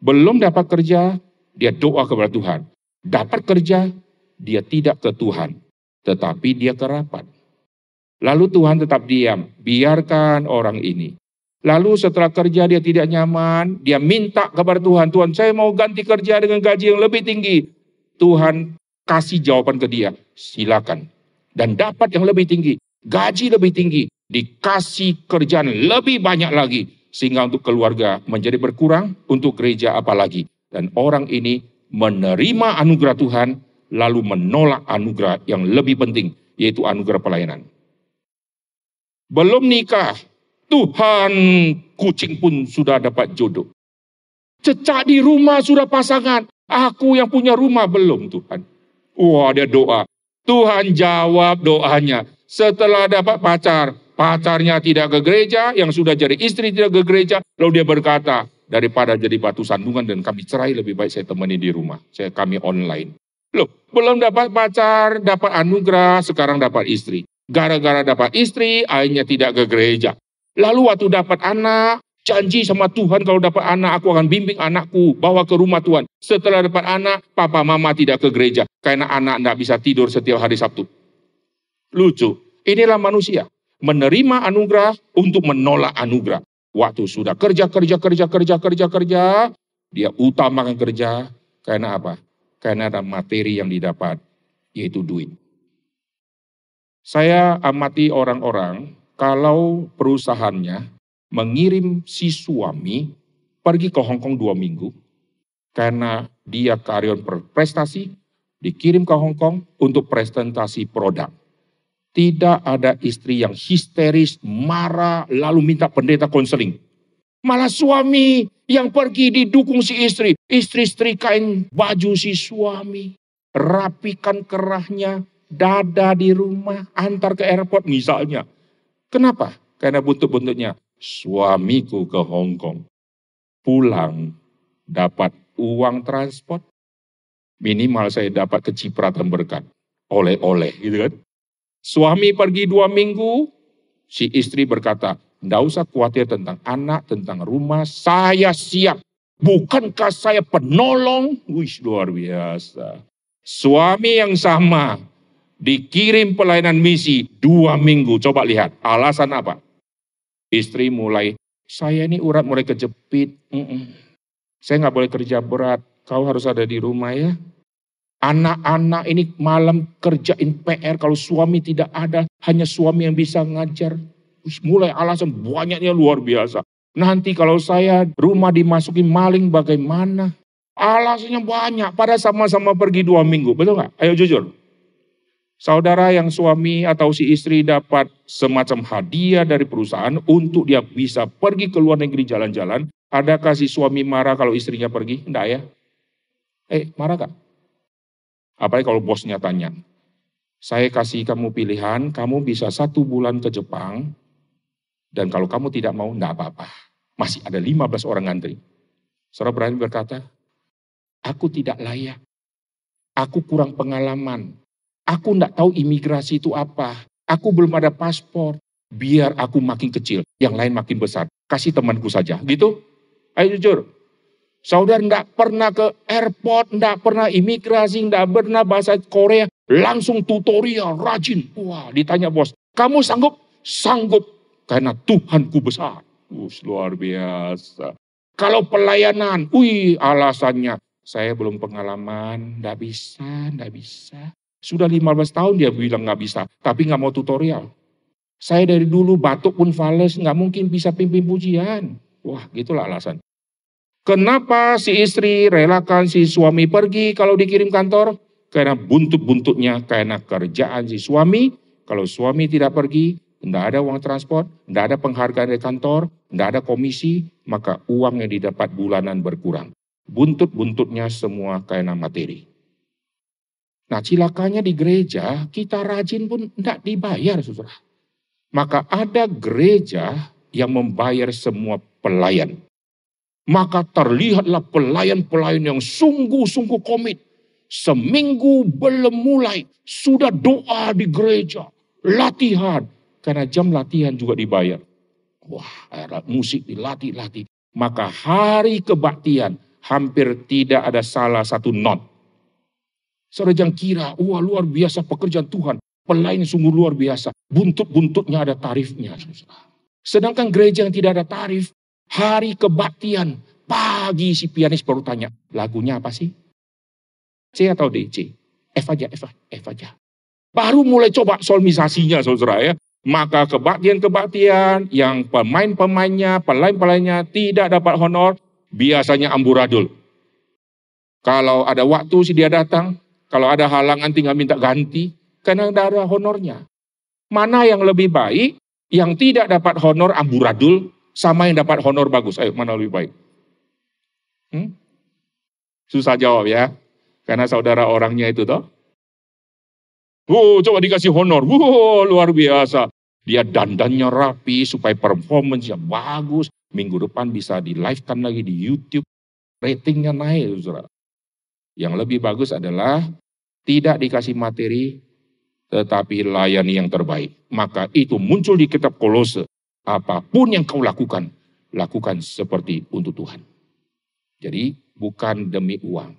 belum dapat kerja, dia doa kepada Tuhan. Dapat kerja, dia tidak ke Tuhan, tetapi dia ke rapat. Lalu Tuhan tetap diam, biarkan orang ini. Lalu setelah kerja dia tidak nyaman, dia minta kepada Tuhan, Tuhan saya mau ganti kerja dengan gaji yang lebih tinggi. Tuhan kasih jawaban ke dia, silakan. Dan dapat yang lebih tinggi, gaji lebih tinggi, dikasih kerjaan lebih banyak lagi. Sehingga untuk keluarga menjadi berkurang, untuk gereja apalagi. Dan orang ini menerima anugerah Tuhan, lalu menolak anugerah yang lebih penting, yaitu anugerah pelayanan. Belum nikah, Tuhan kucing pun sudah dapat jodoh. Cecak di rumah sudah pasangan. Aku yang punya rumah belum Tuhan. Wah dia doa. Tuhan jawab doanya. Setelah dapat pacar, pacarnya tidak ke gereja, yang sudah jadi istri tidak ke gereja, lalu dia berkata, daripada jadi batu sandungan dan kami cerai lebih baik saya temani di rumah. Saya kami online. Loh, belum dapat pacar, dapat anugerah, sekarang dapat istri. Gara-gara dapat istri, akhirnya tidak ke gereja. Lalu waktu dapat anak, janji sama Tuhan kalau dapat anak aku akan bimbing anakku bawa ke rumah Tuhan. Setelah dapat anak, papa mama tidak ke gereja karena anak tidak bisa tidur setiap hari Sabtu. Lucu. Inilah manusia menerima anugerah untuk menolak anugerah. Waktu sudah kerja kerja kerja kerja kerja kerja, dia utamakan kerja karena apa? Karena ada materi yang didapat yaitu duit. Saya amati orang-orang kalau perusahaannya mengirim si suami pergi ke Hong Kong dua minggu karena dia karyawan berprestasi, dikirim ke Hong Kong untuk presentasi produk. Tidak ada istri yang histeris, marah, lalu minta pendeta konseling. Malah suami yang pergi didukung si istri. Istri-istri kain baju si suami. Rapikan kerahnya, dada di rumah, antar ke airport misalnya. Kenapa? Karena buntut-buntutnya suamiku ke Hong Kong. Pulang dapat uang transport. Minimal saya dapat kecipratan berkat. Oleh-oleh gitu kan. Suami pergi dua minggu, si istri berkata, tidak usah khawatir tentang anak, tentang rumah, saya siap. Bukankah saya penolong? Wih, luar biasa. Suami yang sama, dikirim pelayanan misi dua minggu. Coba lihat, alasan apa? Istri mulai, saya ini urat mulai kejepit. Mm -mm. Saya nggak boleh kerja berat. Kau harus ada di rumah ya. Anak-anak ini malam kerjain PR kalau suami tidak ada, hanya suami yang bisa ngajar. Mulai alasan banyaknya luar biasa. Nanti kalau saya rumah dimasuki maling bagaimana? Alasannya banyak, pada sama-sama pergi dua minggu, betul nggak? Ayo jujur. Saudara yang suami atau si istri dapat semacam hadiah dari perusahaan untuk dia bisa pergi ke luar negeri jalan-jalan. Adakah si suami marah kalau istrinya pergi? Enggak ya? Eh, marah gak? Apalagi kalau bosnya tanya. Saya kasih kamu pilihan, kamu bisa satu bulan ke Jepang, dan kalau kamu tidak mau, enggak apa-apa. Masih ada 15 orang ngantri. Saudara berani berkata, aku tidak layak. Aku kurang pengalaman. Aku enggak tahu imigrasi itu apa. Aku belum ada paspor. Biar aku makin kecil, yang lain makin besar. Kasih temanku saja. Gitu? Ayo jujur. Saudara enggak pernah ke airport, enggak pernah imigrasi, enggak pernah bahasa Korea. Langsung tutorial, rajin. Wah, ditanya bos, kamu sanggup? Sanggup. Karena Tuhanku besar. Us, luar biasa. Kalau pelayanan, wih alasannya. Saya belum pengalaman, enggak bisa, enggak bisa. Sudah 15 tahun dia bilang nggak bisa, tapi nggak mau tutorial. Saya dari dulu batuk pun fales, nggak mungkin bisa pimpin pujian. Wah, gitulah alasan. Kenapa si istri relakan si suami pergi kalau dikirim kantor? Karena buntut-buntutnya karena kerjaan si suami. Kalau suami tidak pergi, tidak ada uang transport, tidak ada penghargaan dari kantor, tidak ada komisi, maka uang yang didapat bulanan berkurang. Buntut-buntutnya semua karena materi. Nah cilakanya di gereja, kita rajin pun tidak dibayar saudara. Maka ada gereja yang membayar semua pelayan. Maka terlihatlah pelayan-pelayan yang sungguh-sungguh komit. Seminggu belum mulai, sudah doa di gereja, latihan. Karena jam latihan juga dibayar. Wah, alat musik dilatih-latih. Maka hari kebaktian hampir tidak ada salah satu not Saudara jangan kira, wah luar biasa pekerjaan Tuhan. Pelayan sungguh luar biasa. Buntut-buntutnya ada tarifnya. Sedangkan gereja yang tidak ada tarif, hari kebaktian, pagi si pianis baru tanya, lagunya apa sih? C atau D? C. F aja, F, F aja. Baru mulai coba solmisasinya saudara ya. Maka kebaktian-kebaktian yang pemain-pemainnya, pelayan-pelayannya tidak dapat honor, biasanya amburadul. Kalau ada waktu si dia datang, kalau ada halangan tinggal minta ganti, karena tidak ada honornya. Mana yang lebih baik, yang tidak dapat honor amburadul, sama yang dapat honor bagus. Ayo, mana lebih baik? Hmm? Susah jawab ya, karena saudara orangnya itu toh. Oh, coba dikasih honor. Wow, luar biasa. Dia dandannya rapi supaya performance bagus. Minggu depan bisa di live kan lagi di YouTube. Ratingnya naik, saudara. Yang lebih bagus adalah tidak dikasih materi, tetapi layani yang terbaik. Maka itu muncul di kitab kolose. Apa pun yang kau lakukan, lakukan seperti untuk Tuhan. Jadi bukan demi uang.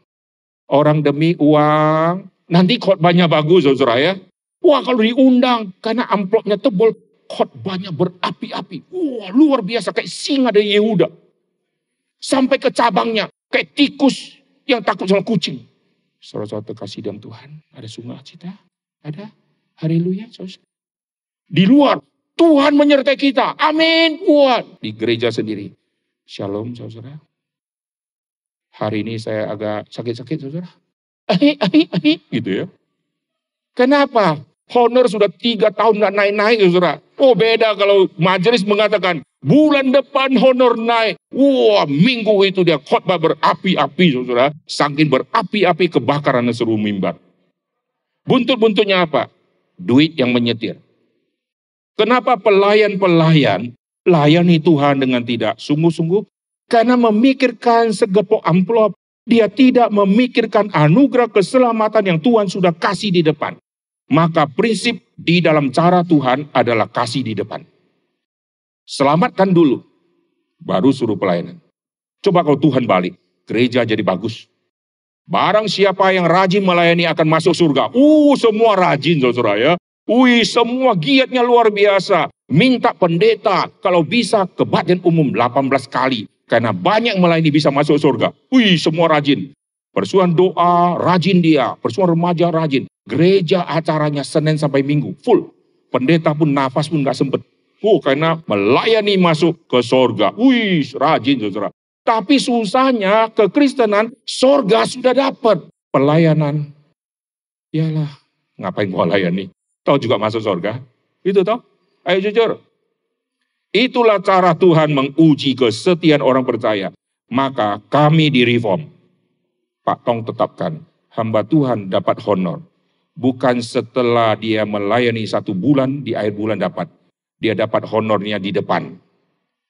Orang demi uang, nanti khotbahnya bagus saudara ya. Wah kalau diundang, karena amplopnya tebal, khotbahnya berapi-api. Wah luar biasa, kayak singa dari Yehuda. Sampai ke cabangnya, kayak tikus yang takut sama kucing. Saudara-saudara terkasih dalam Tuhan, ada cita, Ada? Haleluya. Di luar, Tuhan menyertai kita. Amin. Kuat. Di gereja sendiri. Shalom, saudara. Hari ini saya agak sakit-sakit, saudara. Ahi, ahi, ahi. Gitu ya. Kenapa? Honor sudah tiga tahun nggak naik-naik, saudara. Oh beda kalau majelis mengatakan, Bulan depan honor naik. Wah, minggu itu dia khotbah berapi-api, saudara. Saking berapi-api kebakaran seluruh mimbar. Buntut-buntutnya apa? Duit yang menyetir. Kenapa pelayan-pelayan layani Tuhan dengan tidak sungguh-sungguh? Karena memikirkan segepok amplop. Dia tidak memikirkan anugerah keselamatan yang Tuhan sudah kasih di depan. Maka prinsip di dalam cara Tuhan adalah kasih di depan. Selamatkan dulu, baru suruh pelayanan. Coba kalau Tuhan balik, gereja jadi bagus. Barang siapa yang rajin melayani akan masuk surga. Uh, semua rajin saudara ya. Wih, semua giatnya luar biasa. Minta pendeta, kalau bisa kebaktian umum 18 kali. Karena banyak melayani bisa masuk surga. Wih, semua rajin. Persuan doa, rajin dia. Persuan remaja, rajin. Gereja acaranya Senin sampai Minggu, full. Pendeta pun nafas pun gak sempet. Oh, karena melayani masuk ke sorga. Wih, rajin saudara. Tapi susahnya kekristenan, sorga sudah dapat. Pelayanan, yalah, ngapain gua layani? Tahu juga masuk sorga? Itu toh? Ayo jujur. Itulah cara Tuhan menguji kesetiaan orang percaya. Maka kami di reform. Pak Tong tetapkan, hamba Tuhan dapat honor. Bukan setelah dia melayani satu bulan, di akhir bulan dapat. Dia dapat honornya di depan.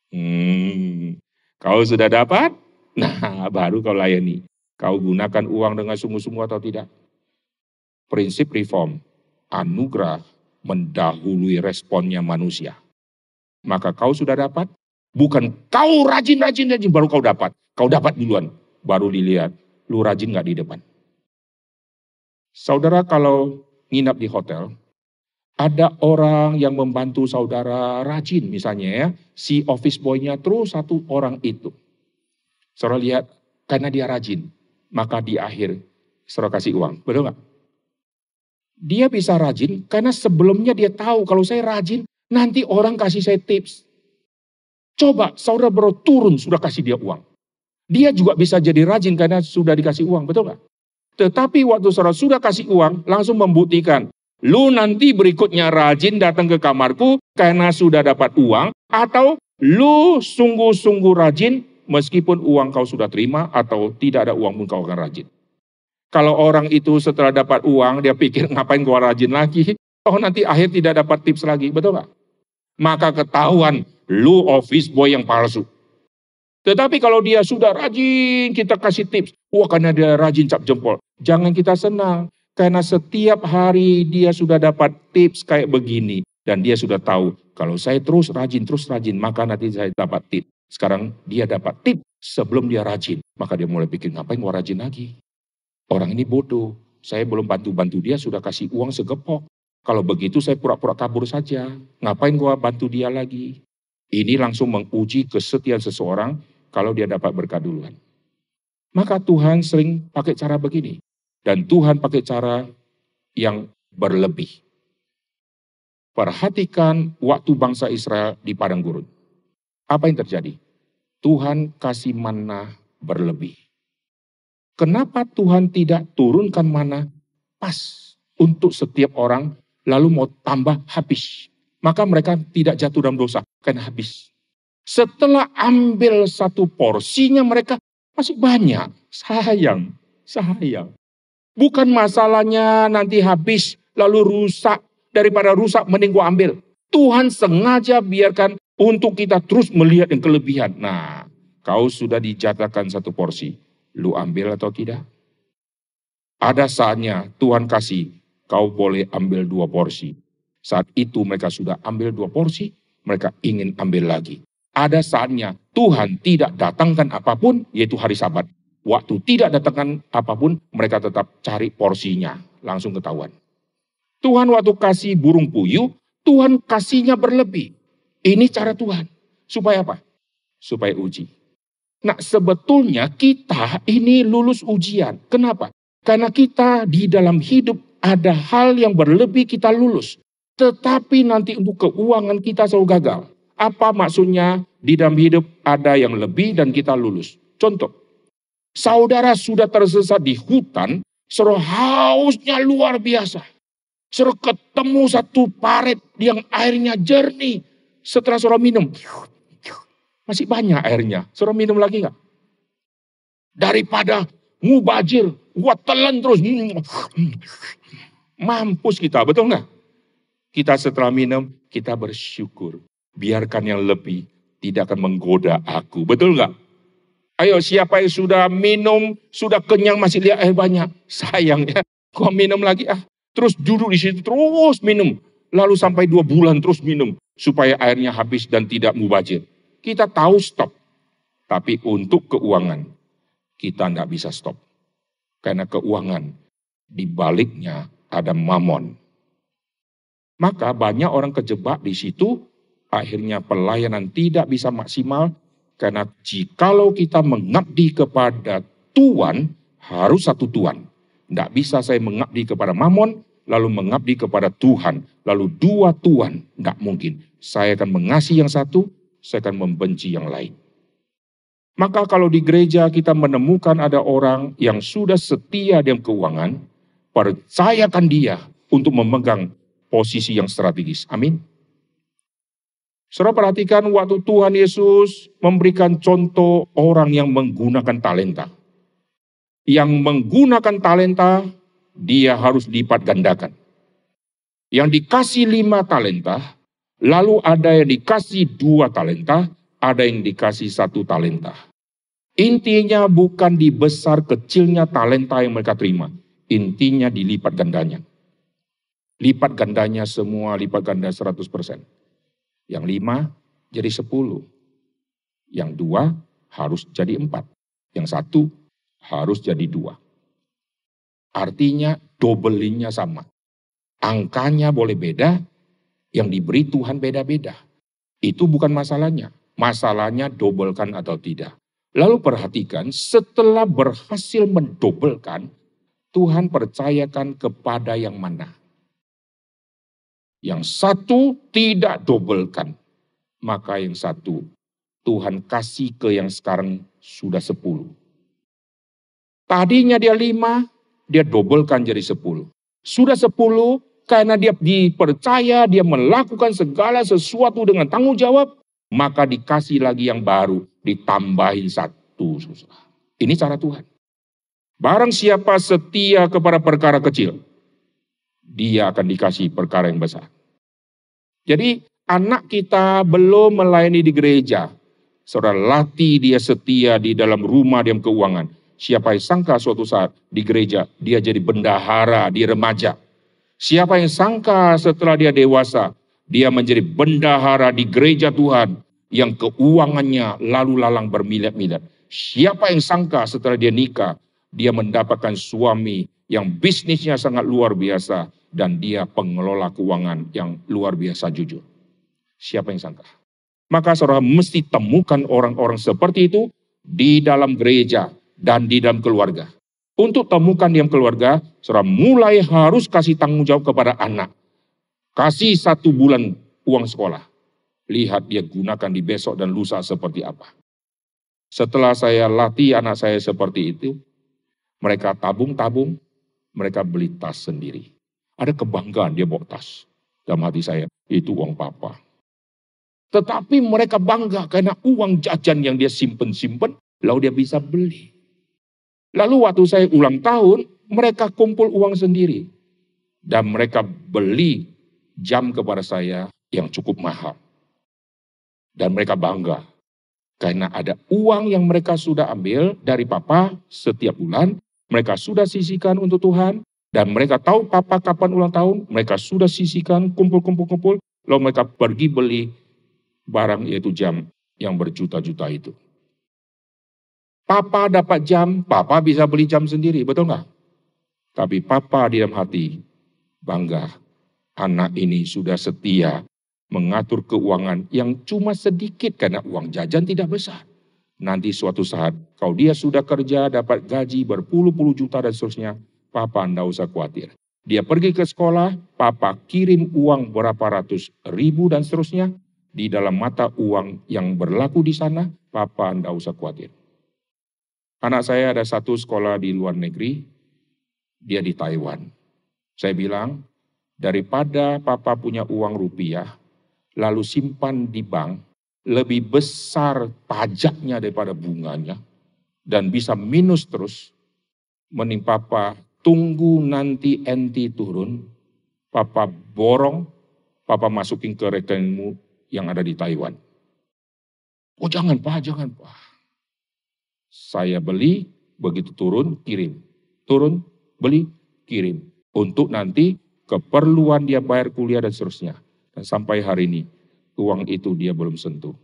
Hmm, kau sudah dapat? Nah, baru kau layani. Kau gunakan uang dengan sungguh-sungguh atau tidak? Prinsip reform, anugerah mendahului responnya manusia. Maka kau sudah dapat, bukan kau rajin-rajin rajin baru kau dapat. Kau dapat duluan, baru dilihat lu rajin nggak di depan. Saudara kalau nginap di hotel, ada orang yang membantu saudara rajin misalnya ya, si office boy-nya terus satu orang itu. Saudara lihat, karena dia rajin, maka di akhir saudara kasih uang. Betul nggak? Dia bisa rajin karena sebelumnya dia tahu kalau saya rajin, nanti orang kasih saya tips. Coba saudara baru turun sudah kasih dia uang. Dia juga bisa jadi rajin karena sudah dikasih uang, betul nggak? Tetapi waktu saudara sudah kasih uang, langsung membuktikan. Lu nanti berikutnya rajin datang ke kamarku karena sudah dapat uang. Atau lu sungguh-sungguh rajin meskipun uang kau sudah terima atau tidak ada uang pun kau akan rajin. Kalau orang itu setelah dapat uang, dia pikir ngapain gua rajin lagi. Oh nanti akhir tidak dapat tips lagi, betul nggak? Maka ketahuan, lu office boy yang palsu. Tetapi kalau dia sudah rajin, kita kasih tips. Wah karena dia rajin cap jempol. Jangan kita senang. Karena setiap hari dia sudah dapat tips kayak begini. Dan dia sudah tahu, kalau saya terus rajin, terus rajin, maka nanti saya dapat tips. Sekarang dia dapat tips sebelum dia rajin. Maka dia mulai pikir, ngapain gua rajin lagi? Orang ini bodoh. Saya belum bantu-bantu dia, sudah kasih uang segepok. Kalau begitu saya pura-pura kabur saja. Ngapain gua bantu dia lagi? Ini langsung menguji kesetiaan seseorang kalau dia dapat berkat duluan. Maka Tuhan sering pakai cara begini. Dan Tuhan pakai cara yang berlebih. Perhatikan waktu bangsa Israel di padang gurun. Apa yang terjadi? Tuhan kasih mana berlebih. Kenapa Tuhan tidak turunkan mana pas untuk setiap orang lalu mau tambah habis. Maka mereka tidak jatuh dalam dosa karena habis. Setelah ambil satu porsinya mereka masih banyak. Sayang, sayang. Bukan masalahnya nanti habis lalu rusak. Daripada rusak mending gua ambil. Tuhan sengaja biarkan untuk kita terus melihat yang kelebihan. Nah, kau sudah dijatakan satu porsi. Lu ambil atau tidak? Ada saatnya Tuhan kasih, kau boleh ambil dua porsi. Saat itu mereka sudah ambil dua porsi, mereka ingin ambil lagi. Ada saatnya Tuhan tidak datangkan apa pun, yaitu hari sabat. Waktu tidak datangkan apa pun, mereka tetap cari porsinya. Langsung ketahuan. Tuhan waktu kasih burung puyuh, Tuhan kasihnya berlebih. Ini cara Tuhan. Supaya apa? Supaya uji. Nah sebetulnya kita ini lulus ujian. Kenapa? Karena kita di dalam hidup ada hal yang berlebih kita lulus. Tetapi nanti untuk keuangan kita selalu gagal. Apa maksudnya di dalam hidup ada yang lebih dan kita lulus? Contoh, saudara sudah tersesat di hutan, seru hausnya luar biasa. Seru ketemu satu paret yang airnya jernih. Setelah suruh minum, masih banyak airnya. Suruh minum lagi nggak? Daripada mubajir, buat telan terus. Mampus kita, betul nggak? Kita setelah minum, kita bersyukur biarkan yang lebih tidak akan menggoda aku. Betul nggak? Ayo siapa yang sudah minum, sudah kenyang masih lihat air banyak. Sayang ya, kau minum lagi ah. Terus duduk di situ terus minum. Lalu sampai dua bulan terus minum. Supaya airnya habis dan tidak mubazir. Kita tahu stop. Tapi untuk keuangan, kita nggak bisa stop. Karena keuangan, di baliknya ada mamon. Maka banyak orang kejebak di situ akhirnya pelayanan tidak bisa maksimal karena jikalau kita mengabdi kepada Tuhan harus satu Tuhan. Tidak bisa saya mengabdi kepada Mamon lalu mengabdi kepada Tuhan lalu dua Tuhan tidak mungkin. Saya akan mengasihi yang satu, saya akan membenci yang lain. Maka kalau di gereja kita menemukan ada orang yang sudah setia dalam keuangan, percayakan dia untuk memegang posisi yang strategis. Amin. Saudara perhatikan waktu Tuhan Yesus memberikan contoh orang yang menggunakan talenta. Yang menggunakan talenta dia harus lipat gandakan. Yang dikasih lima talenta, lalu ada yang dikasih dua talenta, ada yang dikasih satu talenta. Intinya bukan di besar kecilnya talenta yang mereka terima. Intinya dilipat gandanya. Lipat gandanya semua, lipat ganda 100%. Yang lima jadi sepuluh. Yang dua harus jadi empat. Yang satu harus jadi dua. Artinya dobelingnya sama. Angkanya boleh beda, yang diberi Tuhan beda-beda. Itu bukan masalahnya. Masalahnya dobelkan atau tidak. Lalu perhatikan, setelah berhasil mendobelkan, Tuhan percayakan kepada yang mana. Yang satu tidak dobelkan. Maka yang satu Tuhan kasih ke yang sekarang sudah sepuluh. Tadinya dia lima, dia dobelkan jadi sepuluh. Sudah sepuluh, karena dia dipercaya, dia melakukan segala sesuatu dengan tanggung jawab, maka dikasih lagi yang baru, ditambahin satu. Ini cara Tuhan. Barang siapa setia kepada perkara kecil, dia akan dikasih perkara yang besar. Jadi anak kita belum melayani di gereja, Saudara latih dia setia di dalam rumah diam keuangan. Siapa yang sangka suatu saat di gereja dia jadi bendahara di remaja. Siapa yang sangka setelah dia dewasa dia menjadi bendahara di gereja Tuhan yang keuangannya lalu lalang bermiliat-miliat. Siapa yang sangka setelah dia nikah dia mendapatkan suami yang bisnisnya sangat luar biasa dan dia pengelola keuangan yang luar biasa jujur. Siapa yang sangka? Maka saudara mesti temukan orang-orang seperti itu di dalam gereja dan di dalam keluarga. Untuk temukan dalam keluarga, saudara mulai harus kasih tanggung jawab kepada anak. Kasih satu bulan uang sekolah. Lihat dia gunakan di besok dan lusa seperti apa. Setelah saya latih anak saya seperti itu, mereka tabung-tabung, mereka beli tas sendiri. Ada kebanggaan dia bawa tas. Dalam hati saya, itu uang papa tetapi mereka bangga karena uang jajan yang dia simpen-simpen, lalu dia bisa beli. Lalu waktu saya ulang tahun, mereka kumpul uang sendiri. Dan mereka beli jam kepada saya yang cukup mahal. Dan mereka bangga. Karena ada uang yang mereka sudah ambil dari papa setiap bulan. Mereka sudah sisihkan untuk Tuhan. Dan mereka tahu papa kapan ulang tahun. Mereka sudah sisihkan kumpul-kumpul-kumpul. Lalu mereka pergi beli barang yaitu jam yang berjuta-juta itu. Papa dapat jam, papa bisa beli jam sendiri, betul nggak? Tapi papa di dalam hati bangga, anak ini sudah setia mengatur keuangan yang cuma sedikit karena uang jajan tidak besar. Nanti suatu saat kalau dia sudah kerja dapat gaji berpuluh-puluh juta dan seterusnya, papa anda usah khawatir. Dia pergi ke sekolah, papa kirim uang berapa ratus ribu dan seterusnya, di dalam mata uang yang berlaku di sana, Papa Anda usah khawatir. Anak saya ada satu sekolah di luar negeri, dia di Taiwan. Saya bilang, daripada Papa punya uang rupiah, lalu simpan di bank, lebih besar pajaknya daripada bunganya, dan bisa minus terus, mending Papa tunggu nanti enti turun, Papa borong, Papa masukin ke rekeningmu yang ada di Taiwan. Oh jangan Pak, jangan Pak. Saya beli, begitu turun, kirim. Turun, beli, kirim. Untuk nanti keperluan dia bayar kuliah dan seterusnya. Dan sampai hari ini, uang itu dia belum sentuh.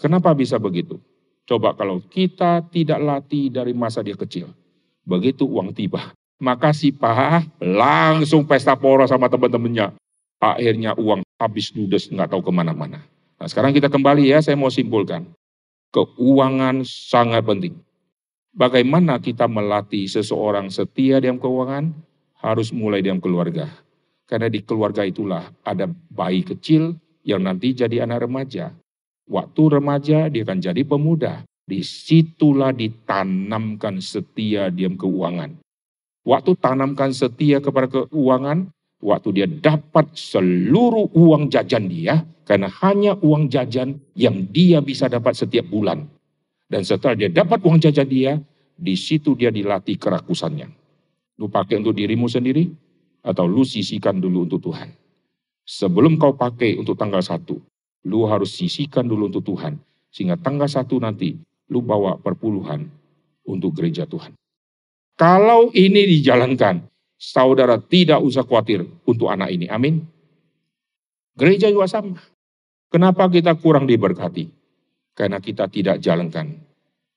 Kenapa bisa begitu? Coba kalau kita tidak latih dari masa dia kecil. Begitu uang tiba. Makasih Pak, langsung pesta pora sama teman-temannya. Akhirnya uang habis ludes nggak tahu ke mana-mana. Nah sekarang kita kembali ya, saya mau simpulkan. Keuangan sangat penting. Bagaimana kita melatih seseorang setia dalam keuangan? Harus mulai dalam keluarga. Karena di keluarga itulah ada bayi kecil yang nanti jadi anak remaja. Waktu remaja dia akan jadi pemuda. Di situlah ditanamkan setia diam keuangan. Waktu tanamkan setia kepada keuangan, waktu dia dapat seluruh uang jajan dia, karena hanya uang jajan yang dia bisa dapat setiap bulan. Dan setelah dia dapat uang jajan dia, di situ dia dilatih kerakusannya. Lu pakai untuk dirimu sendiri atau lu sisihkan dulu untuk Tuhan. Sebelum kau pakai untuk tanggal satu, lu harus sisihkan dulu untuk Tuhan. Sehingga tanggal satu nanti lu bawa perpuluhan untuk gereja Tuhan. Kalau ini dijalankan, saudara tidak usah khawatir untuk anak ini. Amin. Gereja juga sama. Kenapa kita kurang diberkati? Karena kita tidak jalankan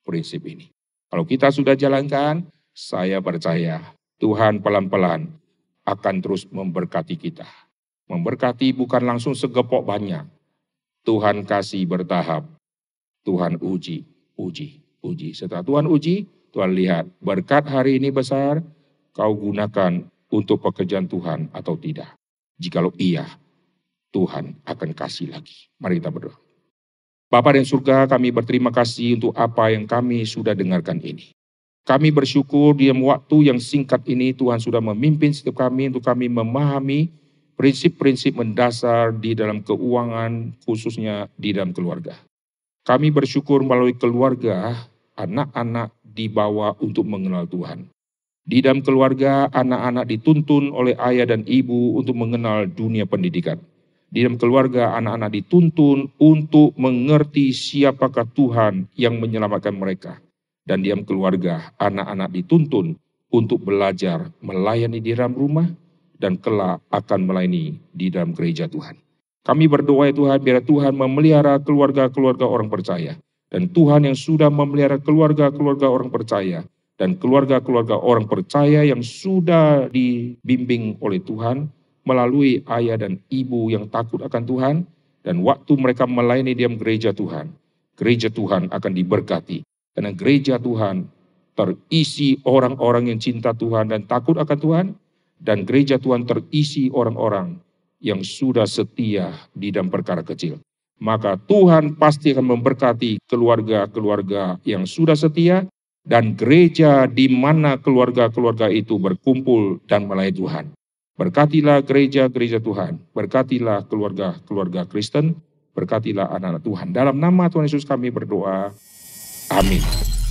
prinsip ini. Kalau kita sudah jalankan, saya percaya Tuhan pelan-pelan akan terus memberkati kita. Memberkati bukan langsung segepok banyak. Tuhan kasih bertahap. Tuhan uji, uji, uji. Setelah Tuhan uji, Tuhan lihat berkat hari ini besar, kau gunakan untuk pekerjaan Tuhan atau tidak. Jikalau iya, Tuhan akan kasih lagi. Mari kita berdoa. Bapak dan surga kami berterima kasih untuk apa yang kami sudah dengarkan ini. Kami bersyukur di waktu yang singkat ini Tuhan sudah memimpin setiap kami untuk kami memahami prinsip-prinsip mendasar di dalam keuangan khususnya di dalam keluarga. Kami bersyukur melalui keluarga anak-anak dibawa untuk mengenal Tuhan. Di dalam keluarga anak-anak dituntun oleh ayah dan ibu untuk mengenal dunia pendidikan. Di dalam keluarga anak-anak dituntun untuk mengerti siapakah Tuhan yang menyelamatkan mereka dan diam keluarga, anak-anak dituntun untuk belajar melayani di dalam rumah dan kelak akan melayani di dalam gereja Tuhan. Kami berdoa ya Tuhan, biar Tuhan memelihara keluarga-keluarga orang percaya. Dan Tuhan yang sudah memelihara keluarga-keluarga orang percaya. Dan keluarga-keluarga orang percaya yang sudah dibimbing oleh Tuhan melalui ayah dan ibu yang takut akan Tuhan. Dan waktu mereka melayani diam gereja Tuhan, gereja Tuhan akan diberkati karena gereja Tuhan terisi orang-orang yang cinta Tuhan dan takut akan Tuhan. Dan gereja Tuhan terisi orang-orang yang sudah setia di dalam perkara kecil. Maka Tuhan pasti akan memberkati keluarga-keluarga yang sudah setia dan gereja di mana keluarga-keluarga itu berkumpul dan melayani Tuhan. Berkatilah gereja-gereja Tuhan, berkatilah keluarga-keluarga Kristen, berkatilah anak-anak Tuhan. Dalam nama Tuhan Yesus kami berdoa. Amém.